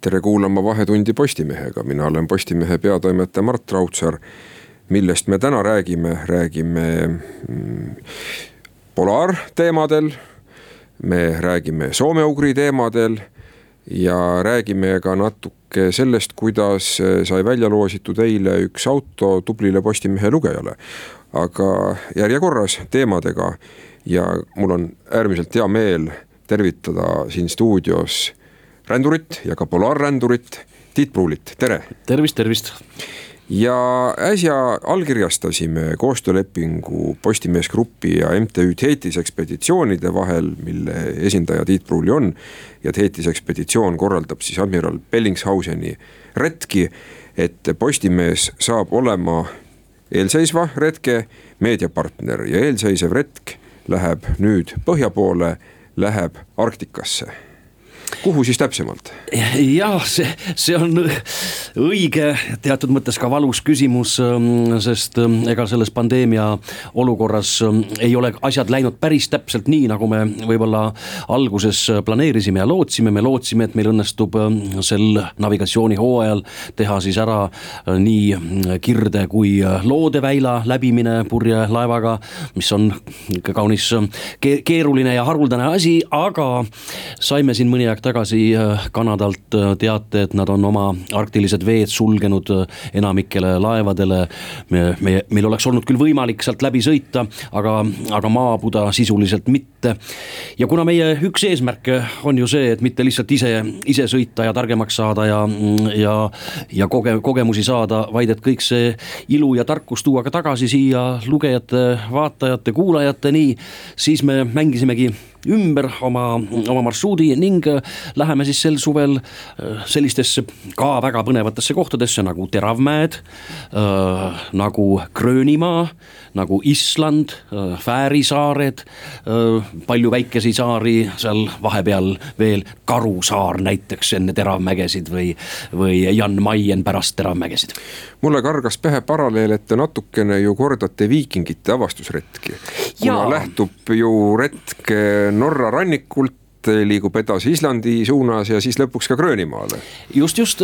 tere kuulama Vahetundi Postimehega, mina olen Postimehe peatoimetaja Mart Raudsaar. millest me täna räägime, räägime mm, polaarteemadel. me räägime soome-ugri teemadel ja räägime ka natuke sellest, kuidas sai välja loositud eile üks auto tublile Postimehe lugejale. aga järjekorras teemadega ja mul on äärmiselt hea meel tervitada siin stuudios rändurit ja ka polaarrändurit Tiit Pruulit, tere. tervist, tervist. ja äsja allkirjastasime koostöölepingu Postimees Grupi ja MTÜ Theetis ekspeditsioonide vahel, mille esindaja Tiit Pruuli on. ja Theetis ekspeditsioon korraldab siis admiral Bellingshauseni retki, et Postimees saab olema eelseisva retke meediapartner ja eelseisev retk läheb nüüd põhja poole, läheb Arktikasse kuhu siis täpsemalt? jah, see, see on õige, teatud mõttes ka valus küsimus, ähm, sest ähm, ega selles pandeemia olukorras ähm, ei ole asjad läinud päris täpselt nii, nagu me võib-olla alguses planeerisime ja lootsime, me lootsime, et meil õnnestub sel navigatsioonihooajal teha siis ära äh, nii Kirde kui Loodeväila läbimine purjelaevaga, mis on kaunis keeruline ja haruldane asi, aga saime siin mõni aeg aeg tagasi äh, Kanadalt äh, teate, et nad on oma arktilised veed sulgenud äh, enamikele laevadele. me, me, meil oleks olnud küll võimalik sealt läbi sõita, aga, aga maabuda sisuliselt mitte. ja kuna meie üks eesmärke on ju see, et mitte lihtsalt ise, ise sõita ja targemaks saada ja, ja, ja koge-, kogemusi saada, vaid et kõik see ilu ja tarkus tuua ka tagasi siia lugejate, vaatajate, kuulajateni, siis me mängisimegi ümber oma, oma marsruudi ning äh, läheme siis sel suvel äh, sellistesse ka väga põnevatesse kohtadesse nagu Teravmäed äh,, nagu Gröönimaa, nagu Island äh,, Fääri saared äh,, palju väikesi saari seal vahepeal veel, Karu saar näiteks enne Teravmägesid või, või Jan Maien pärast Teravmägesid. mulle kargas pähe paralleel, et te natukene ju kordate viikingite avastusretki, kuna lähtub ju retk Norra rannikult liigub edasi Islandi suunas ja siis lõpuks ka Gröönimaale. just, just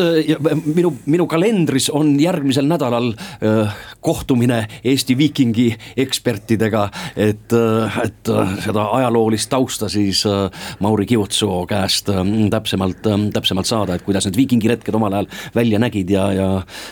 minu, minu kalendris on järgmisel nädalal äh, kohtumine Eesti viikingi ekspertidega, et, äh, et äh, seda ajaloolist tausta siis Mauri Kiutsoo käest täpsemalt täpsemalt saada, et kuidas need viikingiretked omal ajal välja nägid ja, ja,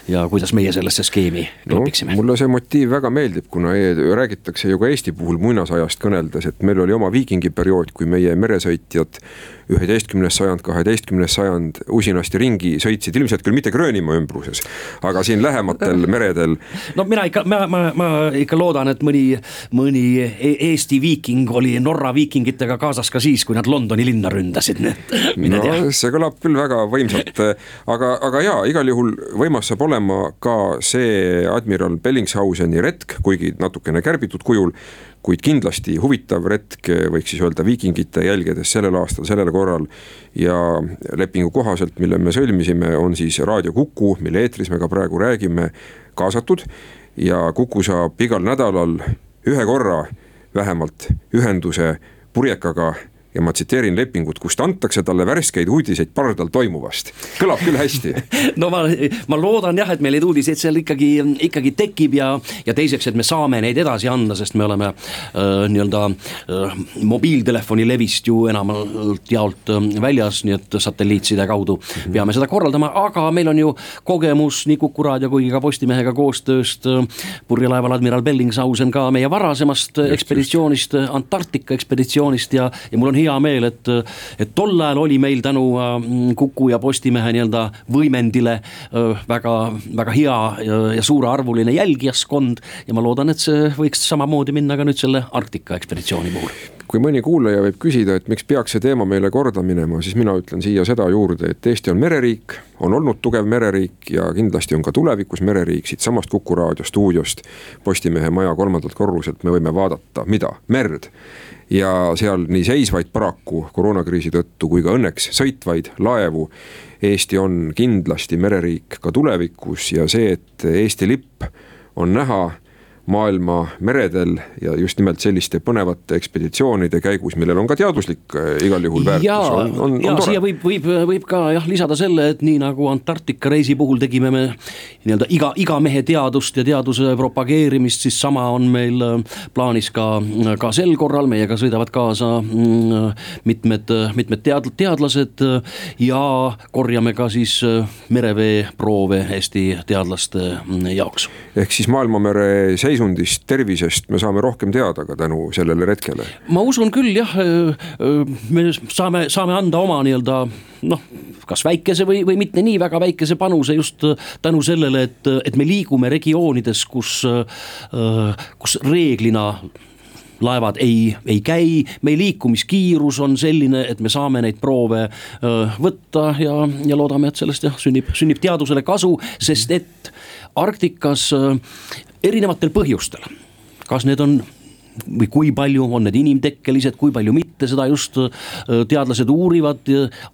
ja kuidas meie sellesse skeemi klopiksime no,. mulle see motiiv väga meeldib, kuna e räägitakse ju ka Eesti puhul muinasajast kõneldes, et meil oli oma viikingiperiood, kui meie meresõit sõitjad üheteistkümnes sajand, kaheteistkümnes sajand usinasti ringi sõitsid, ilmselt küll mitte Gröönimaa ümbruses, aga siin lähematel meredel. no mina ikka, ma, ma, ma ikka loodan, et mõni, mõni e-, Eesti viiking oli Norra viikingitega kaasas ka siis, kui nad Londoni linna ründasid, nii et mine no, tea. see kõlab küll väga võimsalt, aga, aga jaa, igal juhul võimas saab olema ka see admiral Bellingshauseni retk, kuigi natukene kärbitud kujul kuid kindlasti huvitav retk, võiks siis öelda viikingite jälgedes sellel aastal, sellel korral. ja lepingu kohaselt, mille me sõlmisime, on siis Raadio Kuku, mille eetris me ka praegu räägime, kaasatud. ja Kuku saab igal nädalal ühe korra vähemalt ühenduse purjekaga ja ma tsiteerin lepingut, kust antakse talle värskeid uudiseid pardal toimuvast. kõlab küll hästi no ma, ma loodan jah, et meil neid uudiseid seal ikkagi, ikkagi tekib ja, ja teiseks, et me saame neid edasi anda, sest me oleme äh, nii-öelda äh, mobiiltelefoni levist ju enamalt jaolt äh, väljas, nii et satelliitside kaudu mm -hmm. peame seda korraldama, aga meil on ju kogemus nii Kuku raadio kui ka Postimehega koostööst äh, purjelaeval admiral Bellingshausen ka meie varasemast just, ekspeditsioonist, Antarktika ekspeditsioonist ja, ja mul on hea meel, et, et tol ajal oli meil tänu äh, Kuku ja Postimehe nii-öelda võimendile väga, väga hea ja suurearvuline jälgijaskond. ja ma loodan, et see võiks samamoodi minna ka nüüd selle Arktika ekspeditsiooni puhul kui mõni kuulaja võib küsida, et miks peaks see teema meile korda minema, siis mina ütlen siia seda juurde, et Eesti on mereriik, on olnud tugev mereriik ja kindlasti on ka tulevikus mereriik, siitsamast Kuku raadio stuudiost, Postimehe maja kolmandalt korruselt me võime vaadata, mida, merd. Ja seal nii seisvaid paraku koroonakriisi tõttu kui ka õnneks sõitvaid laevu. Eesti on kindlasti mereriik ka tulevikus ja see, et Eesti lipp on näha maailma meredel ja just nimelt selliste põnevate ekspeditsioonide käigus, millel on ka teaduslik äh, igal juhul väärtus. ja, ja siia võib, võib, võib ka jah lisada selle, et nii nagu Antarktika reisi puhul tegime me nii-öelda iga, iga mehe teadust ja teaduse propageerimist, siis sama on meil äh, plaanis ka, ka sel korral, meiega sõidavad kaasa mm, mitmed, mitmed tead-, teadlased ja korjame ka siis äh, mereveeproove Eesti teadlaste mm, jaoks. ehk siis maailmamere seis seisundist, tervisest me saame rohkem teada ka tänu sellele retkele? ma usun küll jah, me saame, saame anda oma nii-öelda noh, kas väikese või, või mitte nii väga väikese panuse just tänu sellele, et, et me liigume regioonides, kus, kus reeglina laevad ei, ei käi, meie liikumiskiirus on selline, et me saame neid proove võtta ja, ja loodame, et sellest jah, sünnib, sünnib teadusele kasu, sest et Arktikas erinevatel põhjustel, kas need on või kui palju on need inimtekkelised, kui palju mitte, seda just äh, teadlased uurivad,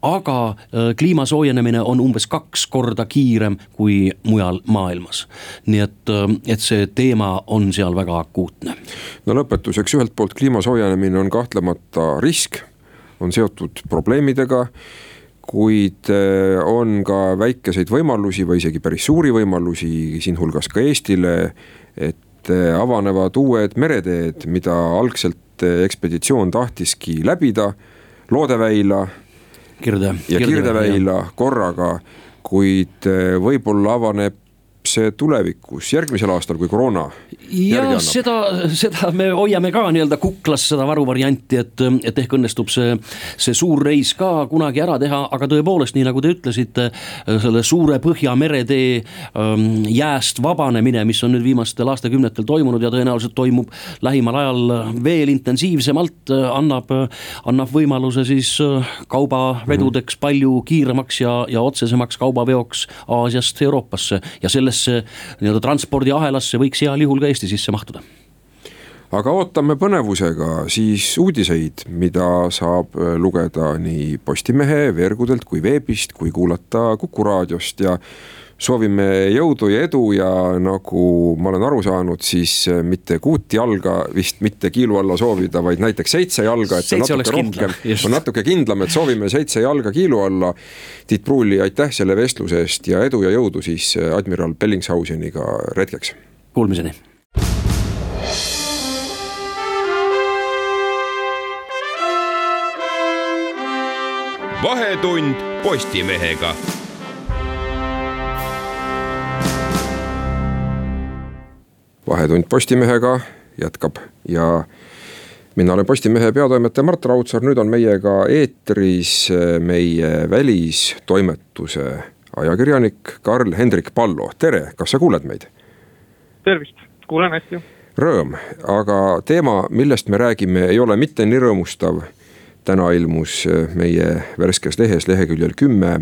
aga äh, kliima soojenemine on umbes kaks korda kiirem kui mujal maailmas. nii et, äh, et see teema on seal väga akuutne. no lõpetuseks, ühelt poolt kliima soojenemine on kahtlemata risk, on seotud probleemidega kuid on ka väikeseid võimalusi või isegi päris suuri võimalusi, siinhulgas ka Eestile et eh, avanevad uued mereteed, mida algselt eh, ekspeditsioon tahtiski läbida. Loodeväila Kirde, ja Kirdeväila korraga, kuid eh, võib-olla avaneb see tulevikus, järgmisel aastal, kui koroona ja seda, seda me hoiame ka nii-öelda kuklas, seda varuvarianti, et, et ehk õnnestub see, see suur reis ka kunagi ära teha, aga tõepoolest, nii nagu te ütlesite, selle suure Põhjamere tee ähm, jääst vabanemine, mis on nüüd viimastel aastakümnetel toimunud ja tõenäoliselt toimub lähimal ajal veel intensiivsemalt, annab, annab võimaluse siis äh, kaubavedudeks palju kiiremaks ja, ja otsesemaks kaubaveoks Aasiast Euroopasse. Ja selle sellesse nii-öelda transpordiahelasse võiks heal juhul ka Eesti sisse mahtuda. Aga ootame põnevusega siis uudiseid, mida saab äh, lugeda nii Postimehe veergudelt kui veebist, kui kuulata Kuku raadiost ja soovime jõudu ja edu ja nagu ma olen aru saanud, siis äh, mitte kuut jalga vist mitte kiilu alla soovida, vaid näiteks seitse jalga, et seitse natuke rohkem, on natuke kindlam, et soovime seitse jalga kiilu alla. Tiit Pruuli, aitäh selle vestluse eest ja edu ja jõudu siis äh, admiral Bellingshauseniga retkeks. Kuulmiseni vahetund Postimehega. Vahetund Postimehega jätkab ja mina olen Postimehe peatoimetaja Mart Raudsaar, nüüd on meiega eetris meie välistoimetuse ajakirjanik Karl-Hendrik Pallo, tere, kas sa kuuled meid? tervist, kuulen hästi. Rõõm, aga teema, millest me räägime, ei ole mitte nii rõõmustav täna ilmus äh, meie värskes lehes leheküljel kümme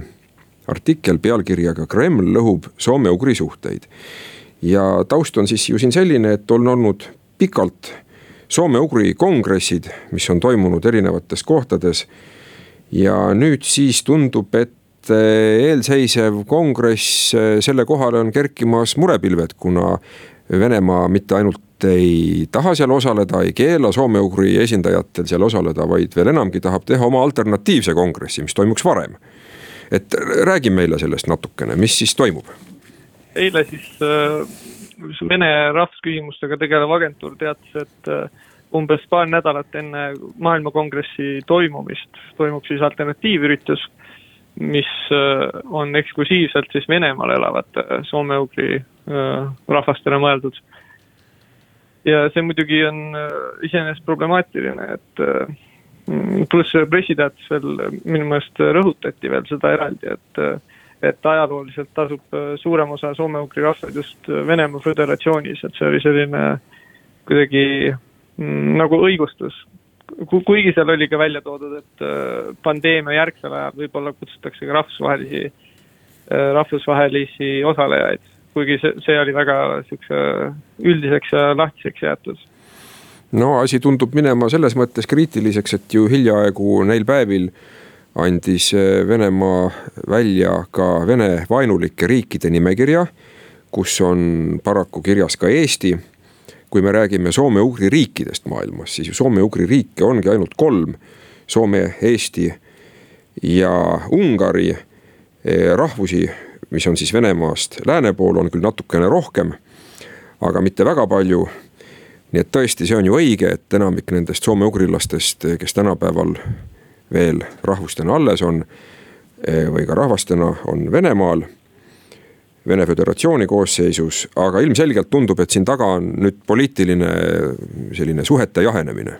artikkel pealkirjaga Kreml lõhub soome-ugri suhteid. Ja taust on siis ju siin selline, et on olnud pikalt soome-ugri kongressid, mis on toimunud erinevates kohtades. ja nüüd siis tundub, et äh, eelseisev kongress, äh, selle kohale on kerkimas murepilved, kuna Venemaa mitte ainult ei taha seal osaleda, ei keela soome-ugri esindajatel seal osaleda, vaid veel enamgi tahab teha oma alternatiivse kongressi, mis toimuks varem. et räägi meile sellest natukene, mis siis toimub? Eile siis äh, Vene rahvusküsimustega tegelev agentuur teatas, et äh, umbes paar nädalat enne maailmakongressi toimumist toimub siis alternatiivüritus, mis äh, on eksklusiivselt siis Venemaal elavate soome-ugri rahvastele mõeldud. Ja see muidugi on iseenesest problemaatiline, et pluss pressiteates veel minu meelest rõhutati veel seda eraldi, et et ajalooliselt asub suurem osa soome-ugri rahvaid just Venemaa Föderatsioonis, et see oli selline kuidagi mm, nagu õigustus kuigi seal oli ka välja toodud, et äh, pandeemia järgsel ajal võib-olla kutsutakse ka rahvusvahelisi, äh, rahvusvahelisi osalejaid. kuigi see, see oli väga siukse üldiseks ja lahtiseks jäetud. no asi tundub minema selles mõttes kriitiliseks, et ju hiljaaegu neil päevil andis Venemaa välja ka Vene vaenulike riikide nimekirja, kus on paraku kirjas ka Eesti kui me räägime soome-ugri riikidest maailmas, siis ju soome-ugri riike ongi ainult kolm. Soome, Eesti ja Ungari. E, rahvusi, mis on siis Venemaast lääne pool, on küll natukene rohkem, aga mitte väga palju. nii et tõesti, see on ju õige, et enamik nendest soome-ugrilastest, kes tänapäeval veel rahvustena alles on e, või ka rahvastena, on Venemaal Vene Föderatsiooni koosseisus, aga ilmselgelt tundub, et siin taga on nüüd poliitiline selline suhete jahenemine.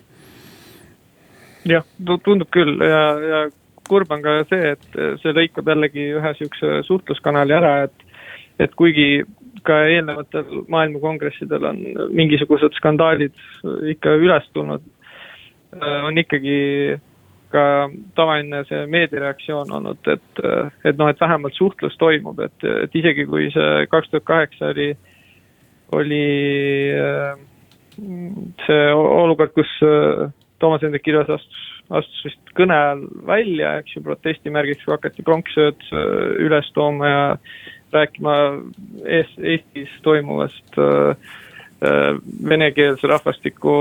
jah, tundub küll ja, ja kurb on ka see, et see lõikab jällegi ühe sihukese suhtluskanali ära, et, et kuigi ka eelnevatel maailmakongressidel on mingisugused skandaalid ikka üles tulnud, on ikkagi ka tavaline see meediareaktsioon olnud, et, et noh, et vähemalt suhtlus toimub, et, et isegi kui see kaks tuhat kaheksa oli, oli see olukord, kus Toomas Hendrik Ilves astus, astus vist kõne ajal välja, eks ju, protestimärgiks hakati pronksööd üles tooma ja rääkima Eest, Eestis toimuvast äh, Äh, venekeelse rahvastiku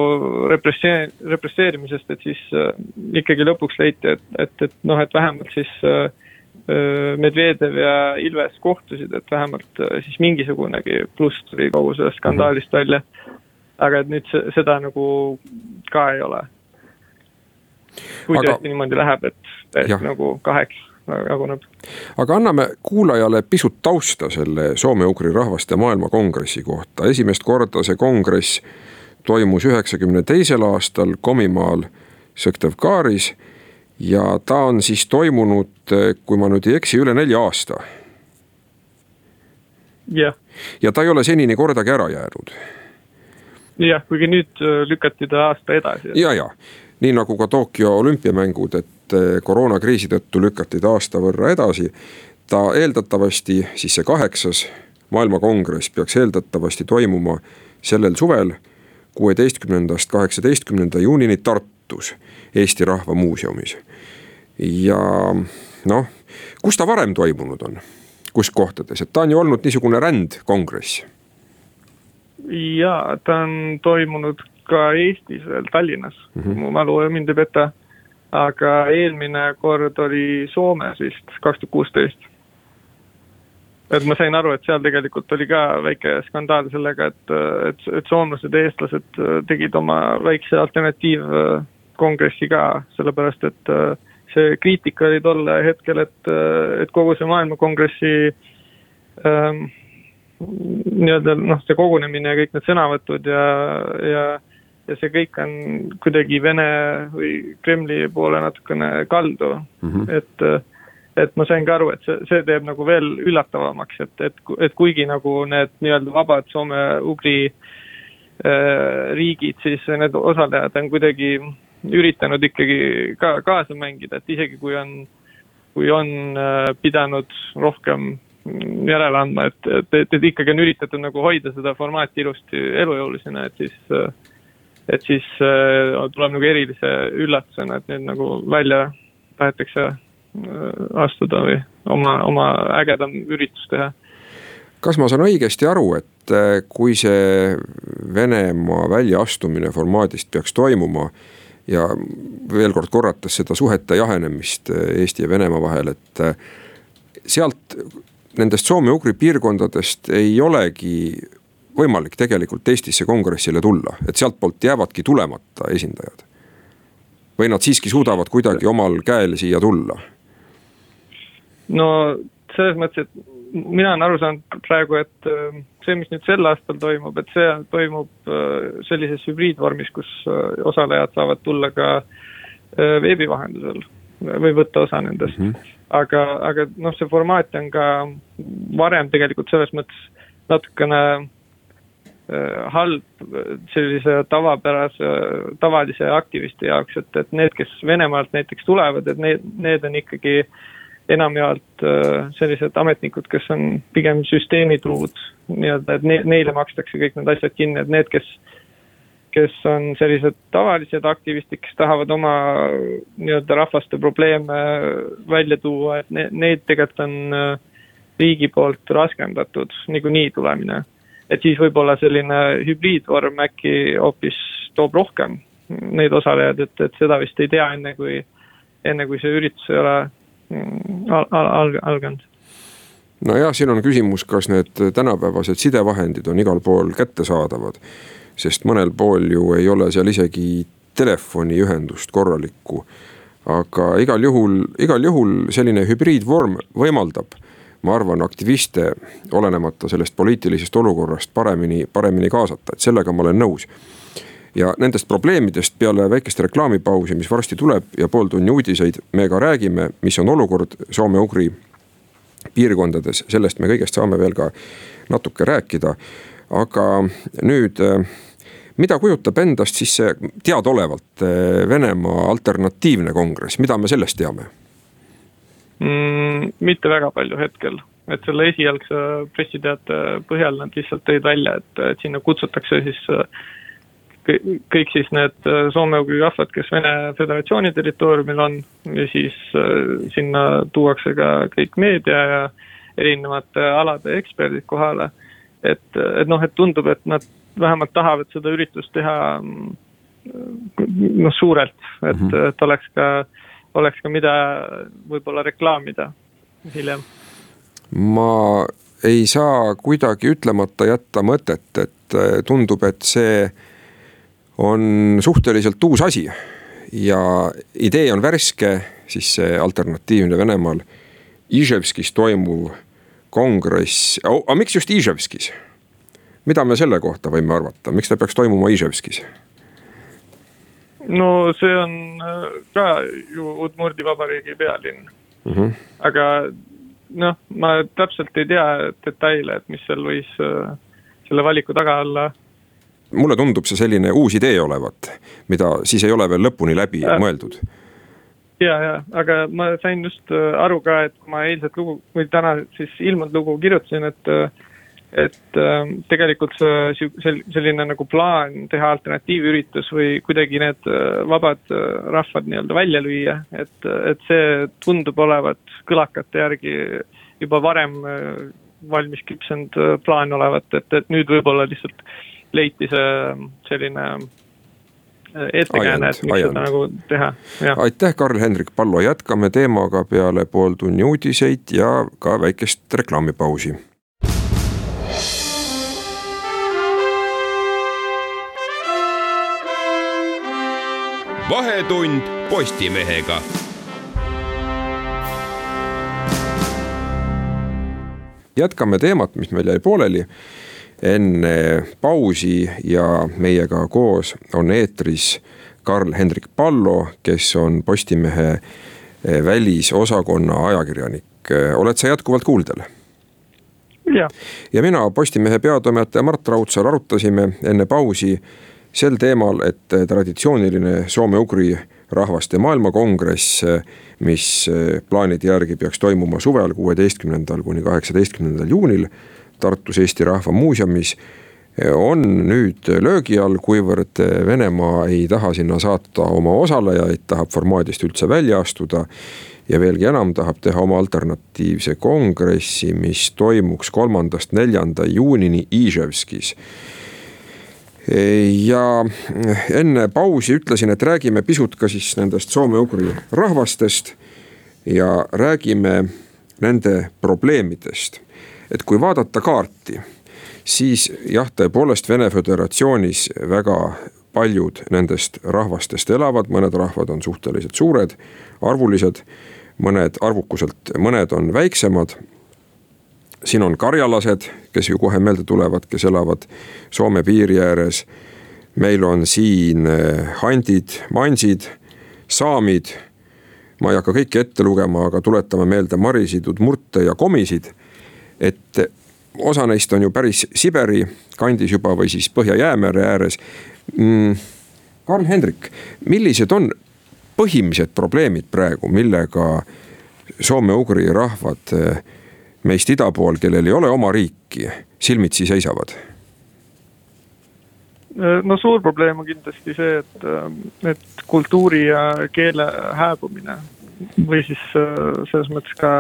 repressee-, represseerimisest, et siis äh, ikkagi lõpuks leiti, et, et, et noh, et vähemalt siis äh, Medvedev ja Ilves kohtusid, et vähemalt siis mingisugunegi pluss tuli kogu sellest skandaalist välja. aga et nüüd seda nagu ka ei ole. kui tõesti aga... niimoodi läheb, et, et nagu kaheks jaguneb. aga anname kuulajale pisut tausta selle soome-ugri rahvaste maailmakongressi kohta, esimest korda see kongress toimus üheksakümne teisel aastal Komimaal Sõktevkaaris. ja ta on siis toimunud, kui ma nüüd ei eksi, üle nelja aasta. jah. ja ta ei ole senini kordagi ära jäänud. jah, kuigi nüüd lükati ta aasta edasi. ja, ja nii nagu ka Tokyo olümpiamängud, et eh, koroonakriisi tõttu lükati ta aasta võrra edasi. ta eeldatavasti, siis see kaheksas maailmakongress peaks eeldatavasti toimuma sellel suvel, kuueteistkümnendast kaheksateistkümnenda juunini Tartus, Eesti Rahva Muuseumis. ja noh, kus ta varem toimunud on, kus kohtades, et ta on ju olnud niisugune rändkongress jaa, ta on toimunud ka Eestis veel Tallinnas mm, -hmm. mu mälu mind ei peta. aga eelmine kord oli Soomes vist kaks tuhat kuusteist. et ma sain aru, et seal tegelikult oli ka väike skandaal sellega, et, et, et soomlased ja eestlased tegid oma väikse alternatiivkongressi ka, sellepärast et see kriitika oli tol hetkel, et, et kogu see maailmakongressi ähm, nii-öelda noh, see kogunemine ja kõik need sõnavõtud ja, ja ja see kõik on kuidagi Vene või Kremli poole natukene kaldu mm, -hmm. et et ma sain ka aru, et see, see teeb nagu veel üllatavamaks, et, et, et kuigi nagu need nii-öelda vabad soome-ugri äh, riigid, siis need osalejad on kuidagi üritanud ikkagi ka kaasa mängida, et isegi kui on, kui on äh, pidanud rohkem järele andma, et, et, et, et ikkagi on üritatud nagu hoida seda formaati ilusti elujõulisena, et siis äh, et siis äh, tuleb nagu erilise üllatusena, et nüüd nagu välja tahetakse äh, astuda või oma, oma ägedam üritus teha. kas ma saan õigesti aru, et äh, kui see Venemaa väljaastumine formaadist peaks toimuma ja veel kord korrates seda suhete jahenemist Eesti ja Venemaa vahel, et sealt nendest soome-ugri piirkondadest ei olegi võimalik tegelikult Eestisse kongressile tulla, et sealtpoolt jäävadki tulemata esindajad? või nad siiski suudavad kuidagi omal käel siia tulla? no selles mõttes, et mina olen aru saanud praegu, et äh, see, mis nüüd sel aastal toimub, et see toimub äh, sellises hübriidvormis, kus äh, osalejad saavad tulla ka veebi vahendusel või võtta osa nendest mm. -hmm. aga, aga noh, see formaat on ka varem tegelikult selles mõttes natukene halb sellise tavapärase, tavalise aktivisti jaoks, et, et need, kes Venemaalt näiteks tulevad, et need, need on ikkagi enamjaolt sellised ametnikud, kes on pigem süsteemitruud nii-öelda, et ne, neile makstakse kõik need asjad kinni, et need, kes kes on sellised tavalised aktivistid, kes tahavad oma nii-öelda rahvaste probleeme välja tuua, et ne, neid tegelikult on äh, riigi poolt raskendatud niikuinii tulemine. Et siis võib-olla selline hübriidvorm äkki hoopis toob rohkem neid osalejaid, et, et seda vist ei tea enne, kui, enne kui see üritus ei ole mm, al, al, al, alganud nojah, siin on küsimus, kas need tänapäevased sidevahendid on igal pool kättesaadavad sest mõnel pool ju ei ole seal isegi telefoniühendust korralikku. aga igal juhul, igal juhul selline hübriidvorm võimaldab, ma arvan, aktiviste, olenemata sellest poliitilisest olukorrast paremini, paremini kaasata, et sellega ma olen nõus ja nendest probleemidest peale väikest reklaamipausi, mis varsti tuleb ja pooltunni uudiseid, me ka räägime, mis on olukord soome-ugri piirkondades, sellest me kõigest saame veel ka natuke rääkida. aga nüüd mida kujutab endast siis see teadaolevalt Venemaa alternatiivne kongress, mida me sellest teame mm,? mitte väga palju hetkel, et selle esialgse pressiteate põhjal nad lihtsalt tõid välja, et, et sinna kutsutakse siis kõik siis need soome-ugri rahvad, kes Vene Föderatsiooni territooriumil on ja siis sinna tuuakse ka kõik meedia ja erinevate alade eksperdid kohale. et, et noh, et tundub, et nad vähemalt tahavad seda üritust teha noh, suurelt, et mm, -hmm. et oleks ka, oleks ka mida võib-olla reklaamida hiljem. ma ei saa kuidagi ütlemata jätta mõtet, et äh, tundub, et see on suhteliselt uus asi ja idee on värske, siis see alternatiivne Venemaal Iževskis toimuv kongress oh,, aga miks just Iževskis? mida me selle kohta võime arvata, miks ta peaks toimuma Iževskis? No see on äh, ka ju Udmurdi vabariigi pealinn mm. -hmm. aga noh, ma täpselt ei tea detaile, et mis seal võis äh, selle valiku taga olla. mulle tundub see selline uus idee olevat, mida siis ei ole veel lõpuni läbi äh. mõeldud ja, ja, aga ma sain just äh, aru ka, et kui ma eilset lugu või täna siis ilmunud lugu kirjutasin, et et äh, tegelikult see, selline nagu plaan teha alternatiivüritus või kuidagi need äh, vabad äh, rahvad nii-öelda välja lüüa, et, et see tundub olevat kõlakate järgi juba varem äh, valmis küpsenud plaan olevat, et, et nüüd võib-olla lihtsalt leiti see selline äh, ettekääne, et miks ajand. seda nagu teha. aitäh, Karl-Hendrik Pallo, jätkame teemaga peale pooltunni uudiseid ja ka väikest reklaamipausi vahetund Postimehega. jätkame teemat, mis meil jäi pooleli enne pausi ja meiega koos on eetris Karl-Hendrik Pallo, kes on Postimehe eh, välisosakonna ajakirjanik. oled sa jätkuvalt kuuldel? ja, ja mina, Postimehe peatoimetaja Mart Raudsaar arutasime enne pausi sel teemal, et traditsiooniline soome-ugri rahvaste maailmakongress, mis plaanide järgi peaks toimuma suvel, kuueteistkümnendal kuni kaheksateistkümnendal juunil Tartus Eesti Rahva Muuseumis on nüüd löögi all, kuivõrd Venemaa ei taha sinna saata oma osalejaid, tahab formaadist üldse välja astuda. ja veelgi enam, tahab teha oma alternatiivse kongressi, mis toimuks kolmandast neljanda juunini Iževskis ja enne pausi ütlesin, et räägime pisut ka siis nendest soome-ugri rahvastest ja räägime nende probleemidest. et kui vaadata kaarti, siis jah, tõepoolest Vene Föderatsioonis väga paljud nendest rahvastest elavad, mõned rahvad on suhteliselt suured, arvulised, mõned arvukuselt, mõned on väiksemad siin on karjalased, kes ju kohe meelde tulevad, kes elavad Soome piiri ääres. meil on siin eh, handid, mansid, saamid. ma ei hakka kõiki ette lugema, aga tuletame meelde marisid, udmurte ja komisid. et osa neist on ju päris Siberi kandis juba või siis Põhja-Jäämere ääres mm,. Karl-Hendrik, millised on põhilised probleemid praegu, millega soome-ugri rahvad meist ida pool, kellel ei ole oma riiki, silmitsi seisavad? no suur probleem on kindlasti see, et, et kultuuri ja keele hääbumine või siis selles mõttes ka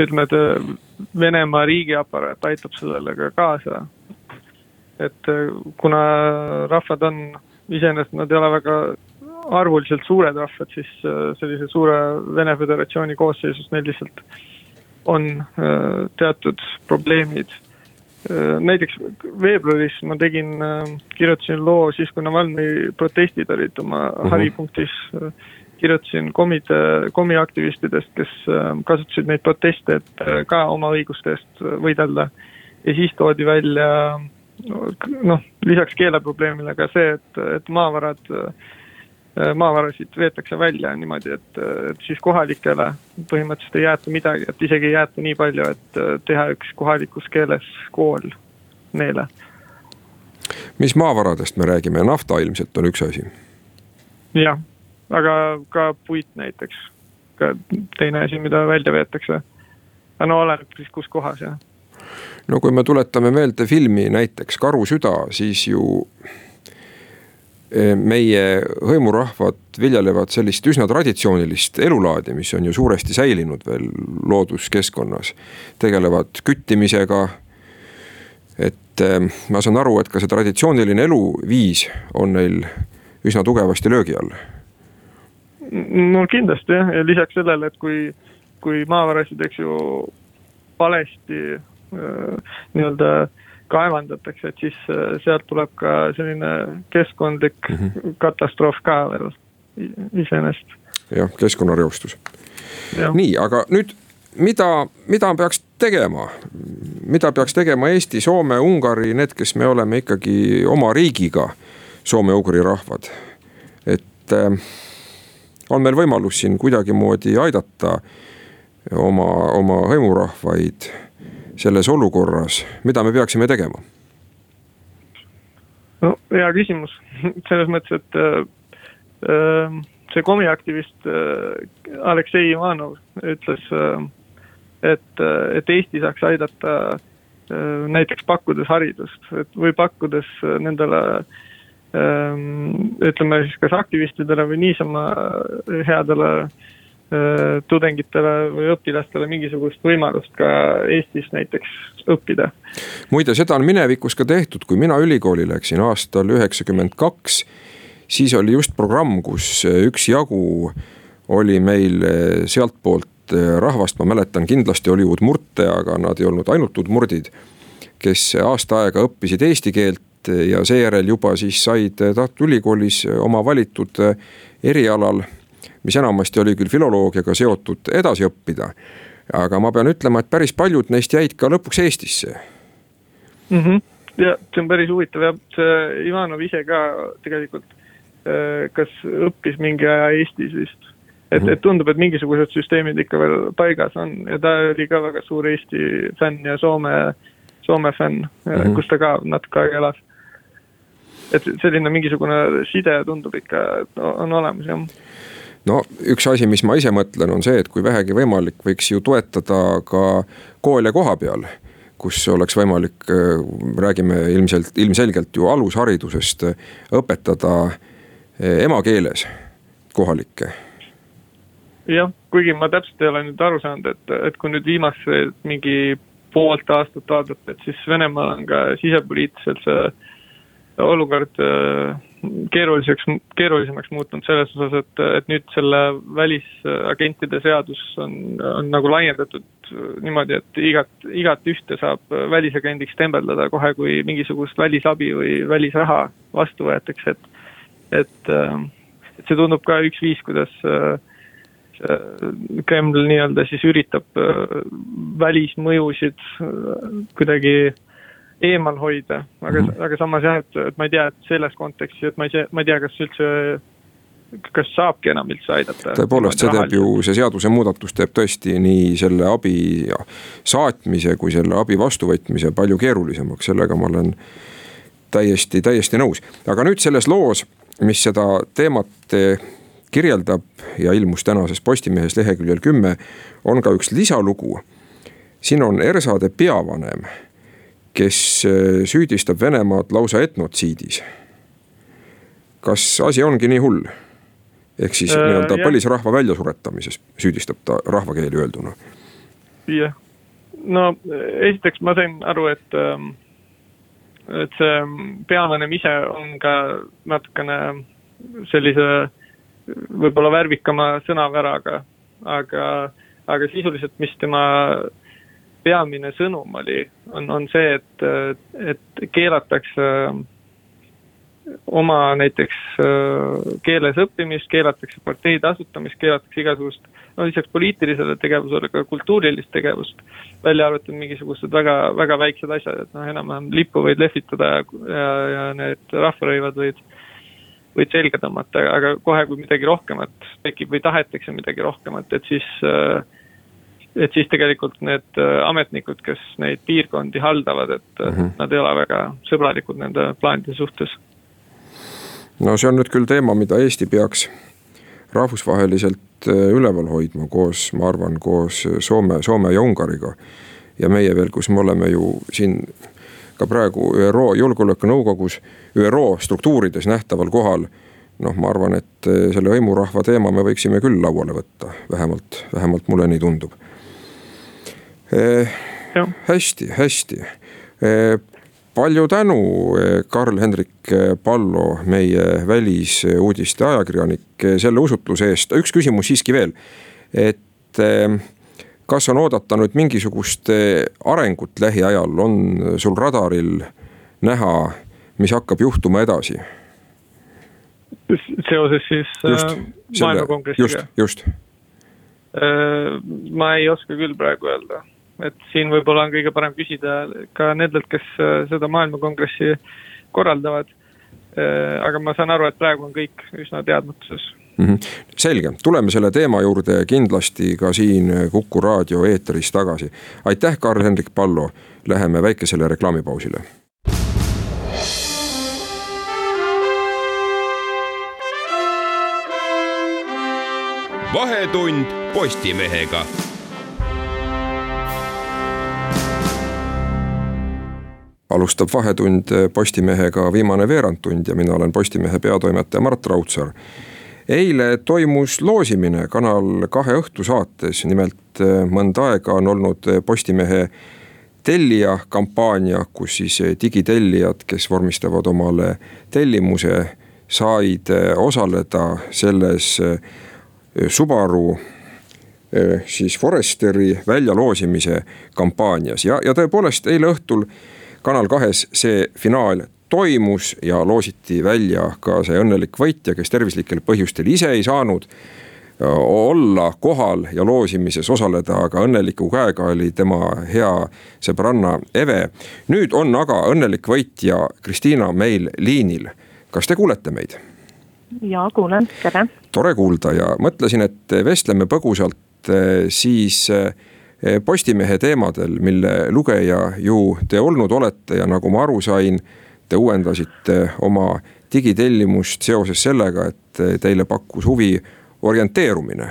ütleme, et Venemaa riigiaparaat aitab sellele ka kaasa. et kuna rahvad on iseenesest, nad ei ole väga arvuliselt suured rahvad, siis sellise suure Vene Föderatsiooni koosseisus neil lihtsalt on teatud probleemid Äh, näiteks veebruaris ma tegin, äh, kirjutasin loo siis, kui Navalnõi protestid olid oma mhm. -huh. haripunktis. Äh, kirjutasin komide, komiaktivistidest, kes kasutasid neid proteste, et ka oma õiguste eest võidelda. ja siis toodi välja noh, lisaks keeleprobleemile ka see, et, et maavarad Äh, maavarasid veetakse välja niimoodi, et, et siis kohalikele põhimõtteliselt ei jäeta midagi, et isegi ei jäeta nii palju, et äh, teha üks kohalikus keeles kool neile. mis maavaradest me räägime, nafta ilmselt on üks asi? jah, aga ka puit näiteks, ka teine asi, mida välja veetakse. aga no oleneb siis kus kohas jah. no kui me tuletame meelde filmi näiteks Karu süda, siis ju meie hõimurahvad viljelevad sellist üsna traditsioonilist elulaadi, mis on ju suuresti säilinud veel looduskeskkonnas. tegelevad küttimisega. et eh, ma saan aru, et ka see traditsiooniline eluviis on neil üsna tugevasti löögi all. no kindlasti jah, ja lisaks sellele, et kui, kui maavarasid, eks ju, valesti nii-öelda äh, kaevandatakse, et siis äh, sealt tuleb ka selline keskkondlik mm -hmm. katastroof ka veel iseenesest. jah, keskkonnareostus. nii, aga nüüd mida, mida peaks tegema, mida peaks tegema Eesti, Soome, Ungari, need, kes me oleme ikkagi oma riigiga soome-ugri rahvad. et äh, on meil võimalus siin kuidagimoodi aidata oma, oma hõimurahvaid selles olukorras, mida me peaksime tegema? no hea küsimus, selles mõttes, et äh, äh, see komiaktivist äh, Aleksei Ivanov ütles äh,, et, äh, et Eesti saaks aidata äh, näiteks pakkudes haridust, et või pakkudes nendele ähm, ütleme siis kas aktivistidele või niisama headele äh, Äh, tudengitele või õpilastele mingisugust võimalust ka Eestis näiteks õppida. muide, seda on minevikus ka tehtud, kui mina ülikooli läksin aastal üheksakümmend kaks, siis oli just programm, kus üksjagu oli meil sealtpoolt rahvast, ma mäletan, kindlasti oli udmurte, aga nad ei olnud ainult udmurdid. kes aasta aega õppisid eesti keelt ja seejärel juba siis said Tartu Ülikoolis oma valitud erialal mis enamasti oli küll filoloogiaga seotud, edasi õppida. aga ma pean ütlema, et päris paljud neist jäid ka lõpuks Eestisse mm. -hmm. ja see on päris huvitav jah, see Ivanov ise ka tegelikult äh, kas õppis mingi aja Eestis vist. et -hmm. et tundub, et mingisugused süsteemid ikka veel paigas on ja ta oli ka väga suur Eesti fänn ja Soome, Soome fänn mm, -hmm. kus ta ka natuke aega elas. et selline mingisugune side tundub ikka, on olemas jah no üks asi, mis ma ise mõtlen, on see, et kui vähegi võimalik, võiks ju toetada ka koole koha peal kus oleks võimalik, äh, räägime ilmselt, ilmselgelt ju alusharidusest, õpetada äh, emakeeles kohalikke. jah, kuigi ma täpselt ei ole nüüd aru saanud, et, et kui nüüd viimased mingi poolt aastat vaadata, et siis Venemaal on ka sisepoliitiliselt see olukord äh, keeruliseks, keerulisemaks muutunud selles osas, et, et nüüd selle välisagentide seadus on, on nagu laiendatud niimoodi, et igat, igat ühte saab välisagendiks tembeldada kohe, kui mingisugust välisabi või välisraha vastu võetakse, et, et, et see tundub ka üks viis, kuidas Kreml nii-öelda siis üritab välismõjusid kuidagi eemal hoida, aga mm, -hmm. aga samas jah, et, et ma ei tea, et selles kontekstis, et ma ei tea, ma ei tea, kas üldse kas saabki enam üldse aidata. tõepoolest, see teeb ju, see seadusemuudatus teeb tõesti nii selle abi saatmise kui selle abi vastuvõtmise palju keerulisemaks, sellega ma olen täiesti, täiesti nõus. aga nüüd selles loos, mis seda teemat kirjeldab ja ilmus tänases Postimehes leheküljel kümme, on ka üks lisalugu. siin on Ersade peavanem, kes eh, süüdistab Venemaad lausa etnotsiidis. kas asi ongi nii hull? ehk siis äh, nii-öelda põlisrahva väljasuretamises süüdistab ta rahvakeeli öelduna. jah, no esiteks ma sain aru, et ähm, et see peavanem ise on ka natukene sellise võib-olla värvikama sõnaväraga, aga, aga sisuliselt, mis tema peamine sõnum oli, on, on see, et, et keelatakse oma näiteks keeles õppimist, keelatakse parteide asutamist, keelatakse igasugust no lisaks poliitilisele tegevusele ka kultuurilist tegevust, välja arvatud mingisugused väga, väga väiksed asjad, et noh, enam-vähem lippu võid lehvitada ja, ja, ja need rahvarõivad võid, võid selga tõmmata, aga kohe, kui midagi rohkemat tekib või tahetakse midagi rohkemat, et siis et siis tegelikult need ametnikud, kes neid piirkondi haldavad, et mm -hmm. nad ei ole väga sõbralikud nende plaanide suhtes. no see on nüüd küll teema, mida Eesti peaks rahvusvaheliselt äh, üleval hoidma koos, ma arvan, koos Soome, Soome ja Ungariga. ja meie veel, kus me oleme ju siin ka praegu ÜRO Julgeolekunõukogus, ÜRO struktuurides nähtaval kohal. noh, ma arvan, et äh, selle hõimurahva teema me võiksime küll lauale võtta, vähemalt, vähemalt mulle nii tundub eh,. hästi, hästi eh, palju tänu, Karl-Hendrik Pallo, meie välisuudiste ajakirjanik, selle usutluse eest. üks küsimus siiski veel, et eh, kas on oodata nüüd mingisugust eh, arengut lähiajal, on sul radaril näha, mis hakkab juhtuma edasi? seoses siis just, maailmakongressiga? just, just. Ma ei oska küll praegu öelda et siin võib-olla on kõige parem küsida ka nendelt, kes äh, seda maailmakongressi korraldavad. Äh, aga ma saan aru, et praegu on kõik üsna teadmatuses mm. -hmm. selge, tuleme selle teema juurde kindlasti ka siin Kuku raadio eetris tagasi. aitäh, Karl-Hendrik Pallo, läheme väikesele reklaamipausile. vahetund Postimehega alustab Vahetund Postimehega viimane veerandtund ja mina olen Postimehe peatoimetaja Mart Raudsaar. eile toimus loosimine Kanal kahe õhtusaates, nimelt eh, mõnda aega on olnud Postimehe tellija kampaania, kus siis digitellijad, kes vormistavad omale tellimuse, said eh, osaleda selles eh, Subaru siis Foresteri väljaloosimise kampaanias ja, ja tõepoolest eile õhtul Kanal kahes see finaal toimus ja loositi välja ka see õnnelik võitja, kes tervislikel põhjustel ise ei saanud olla kohal ja loosimises osaleda, aga õnneliku käega oli tema hea sõbranna Eve. nüüd on aga õnnelik võitja Kristiina meil liinil. kas te kuulete meid? ja kuulen, tere. tore kuulda ja mõtlesin, et vestleme põgusalt siis Eh, Postimehe teemadel, mille lugeja ju te olnud olete ja nagu ma aru sain, te uuendasite oma digitellimust seoses sellega, et teile pakkus huvi orienteerumine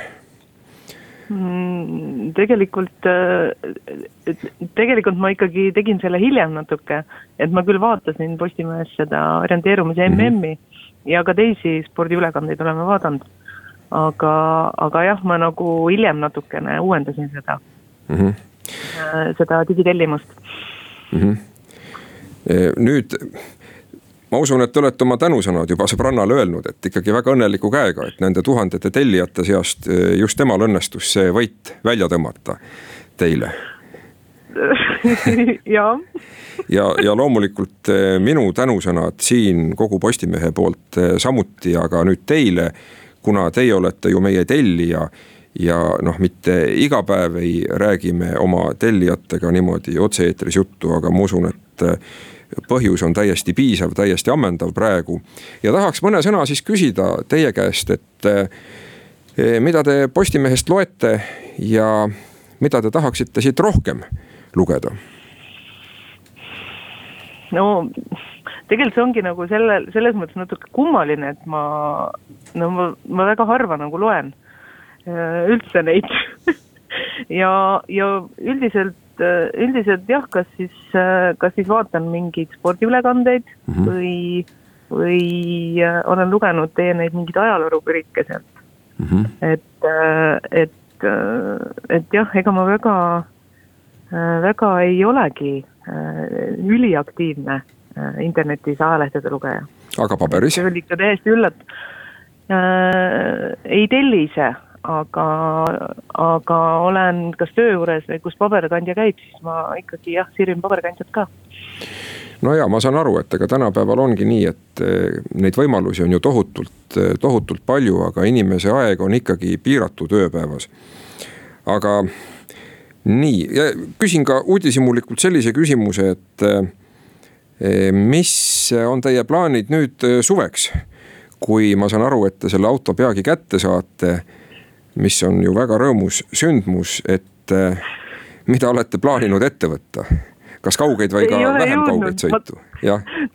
mm, tegelikult, äh, tegelikult ma ikkagi tegin selle hiljem natuke, et ma küll vaatasin Postimehes seda orienteerumise MM-i mm -hmm. ja ka teisi spordiülekandeid oleme vaadanud. aga, aga jah, ma nagu hiljem natukene uuendasin seda mm. -hmm. seda digitellimust mm. -hmm. nüüd ma usun, et te olete oma tänusõnad juba sõbrannale öelnud, et ikkagi väga õnneliku käega, et nende tuhandete tellijate seast e, just temal õnnestus see võit välja tõmmata teile jah. ja, ja loomulikult e, minu tänusõnad siin kogu Postimehe poolt samuti, aga nüüd teile, kuna teie olete ju meie tellija ja noh, mitte iga päev ei räägi me oma tellijatega niimoodi otse-eetris juttu, aga ma usun, et äh, põhjus on täiesti piisav, täiesti ammendav praegu. ja tahaks mõne sõna siis küsida teie käest, et eh, mida te Postimehest loete ja mida te tahaksite siit rohkem lugeda? no tegelikult see ongi nagu selle, selles mõttes natuke kummaline, et ma, no ma, ma väga harva nagu loen äh, üldse neid ja, ja üldiselt, äh, üldiselt jah, kas siis, äh, kas siis vaatan mingeid spordiülekandeid mm -hmm. või, või olen lugenud teie neid mingeid ajaloorubriike sealt mm. -hmm. et, et, et jah, ega ma väga, väga ei olegi üliaktiivne Äh, internetis ajalehtede lugeja. aga paberis? see oli ikka täiesti üllatav äh,. ei telli ise, aga, aga olen kas töö juures või kus paberkandja käib, siis ma ikkagi jah, sirvin paberkandjat ka no ja ma saan aru, et ega tänapäeval ongi nii, et eh, neid võimalusi on ju tohutult, eh, tohutult palju, aga inimese aeg on ikkagi piiratud ööpäevas. aga nii, küsin ka uudishimulikult sellise küsimuse, et eh, mis on teie plaanid nüüd suveks? kui ma saan aru, et te selle auto peagi kätte saate, mis on ju väga rõõmus sündmus, et äh, mida olete plaaninud ette võtta? kas kaugeid või ka vähem jõudnud. kaugeid sõitu,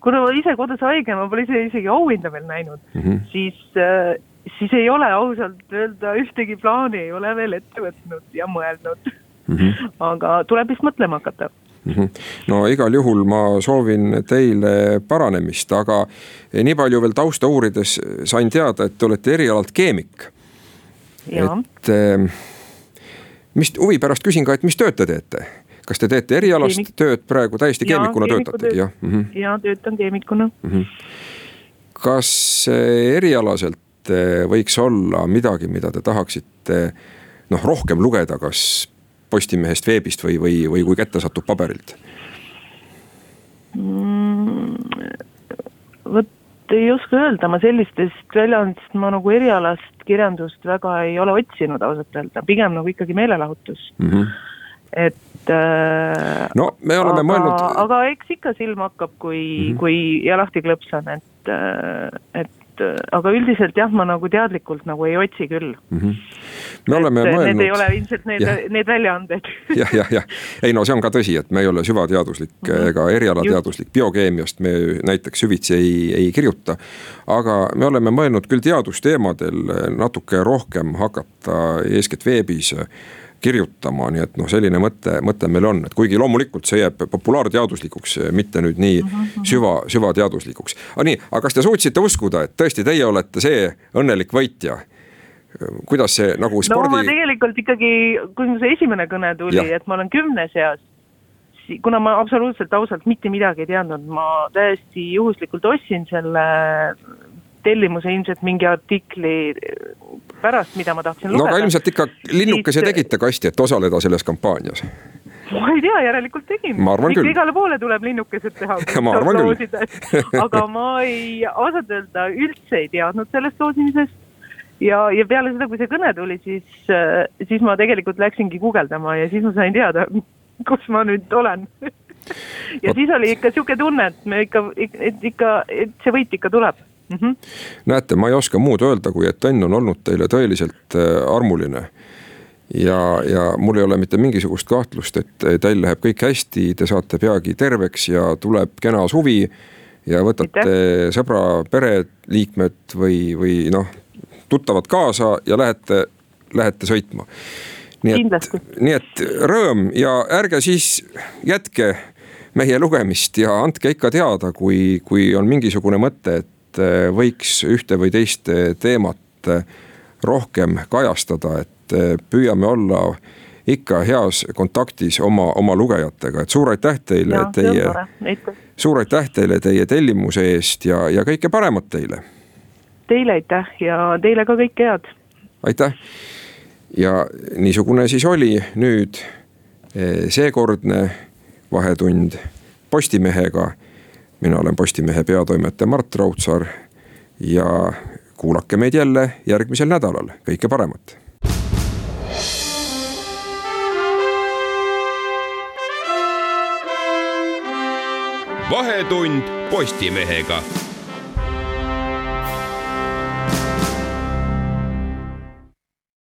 kuna ma ise kodus haige, ma pole ise isegi auhinda veel näinud mm, -hmm. siis, äh, siis ei ole ausalt öelda ühtegi plaani ei ole veel ette võtnud ja mõelnud mm. -hmm. aga tuleb vist mõtlema hakata Mhm. no igal juhul ma soovin teile paranemist, aga nii palju veel tausta uurides sain teada, et te olete erialalt keemik. Et ehm, mis huvi pärast küsin ka, et mis tööd te teete? kas te teete erialast Keemik... tööd praegu täiesti ja, keemikuna töötate? jah mm -hmm. ja töötan keemikuna mm. -hmm. kas erialaselt eh, võiks olla midagi, mida te tahaksite noh, rohkem lugeda, kas Postimehest, veebist või, või, või kui kätte satub paberilt mm,? vot ei oska öelda, ma sellistest väljaandest ma nagu erialast kirjandust väga ei ole otsinud ausalt öelda, pigem nagu ikkagi meelelahutus mm. -hmm. et äh,. no me oleme aga, mõelnud. aga eks ikka silm hakkab, kui mm, -hmm. kui ja lahti klõpsan, et, äh, et et aga üldiselt jah, ma nagu teadlikult nagu ei otsi küll mm. -hmm. me oleme et, mõelnud. Need ei ole ilmselt need, need väljaanded jah, jah, jah, ei no see on ka tõsi, et me ei ole süvateaduslik mm -hmm. ega erialateaduslik, biokeemiast me näiteks süvitsi ei, ei kirjuta. aga me oleme mõelnud küll teadusteemadel natuke rohkem hakata eeskätt veebis kirjutama, nii et noh, selline mõte, mõte meil on, et kuigi loomulikult see jääb populaarteaduslikuks, mitte nüüd nii mm -hmm. süva, süvateaduslikuks. aga nii, aga kas te suutsite uskuda, et tõesti teie olete see õnnelik võitja? kuidas see nagu spordi. no ma tegelikult ikkagi, kui mu see esimene kõne tuli, et ma olen kümne seas kuna ma absoluutselt ausalt mitte midagi ei teadnud, ma täiesti juhuslikult ostsin selle tellimuse ilmselt mingi artikli pärast, mida ma tahtsin lugeda. no aga ilmselt ikka linnukese siis... tegite kasti, et osaleda selles kampaanias ma ei tea, järelikult tegin. ikka igale poole tuleb linnukesed teha. ma arvan küll. aga ma ei, ausalt öelda üldse ei teadnud sellest loosimisest. ja, ja peale seda, kui see kõne tuli, siis, siis ma tegelikult läksingi guugeldama ja siis ma sain teada, kus ma nüüd olen ja siis oli ikka sihuke tunne, et me ikka, et ikka, et see võit ikka tuleb mm. -hmm. näete, ma ei oska muud öelda, kui et õnn on olnud teile tõeliselt äh, armuline ja, ja mul ei ole mitte mingisugust kahtlust, et teil läheb kõik hästi, te saate peagi terveks ja tuleb kena suvi. ja võtate Aitäh. sõbra, pereliikmed või, või noh, tuttavad kaasa ja lähete, lähete sõitma. nii et, nii et rõõm ja ärge siis jätke meie lugemist ja andke ikka teada, kui, kui on mingisugune mõte, et et eh, võiks ühte või teist eh, teemat eh, rohkem kajastada, et püüame olla ikka heas kontaktis oma, oma lugejatega, et suur aitäh teile teie, suur aitäh teile teie tellimuse eest ja, ja kõike paremat teile. Teile aitäh ja teile ka kõike head. aitäh. Ja niisugune siis oli nüüd seekordne Vahetund Postimehega mina olen Postimehe peatoimetaja Mart Raudsaar ja kuulake meid jälle järgmisel nädalal, kõike paremat! Vahetund Postimehega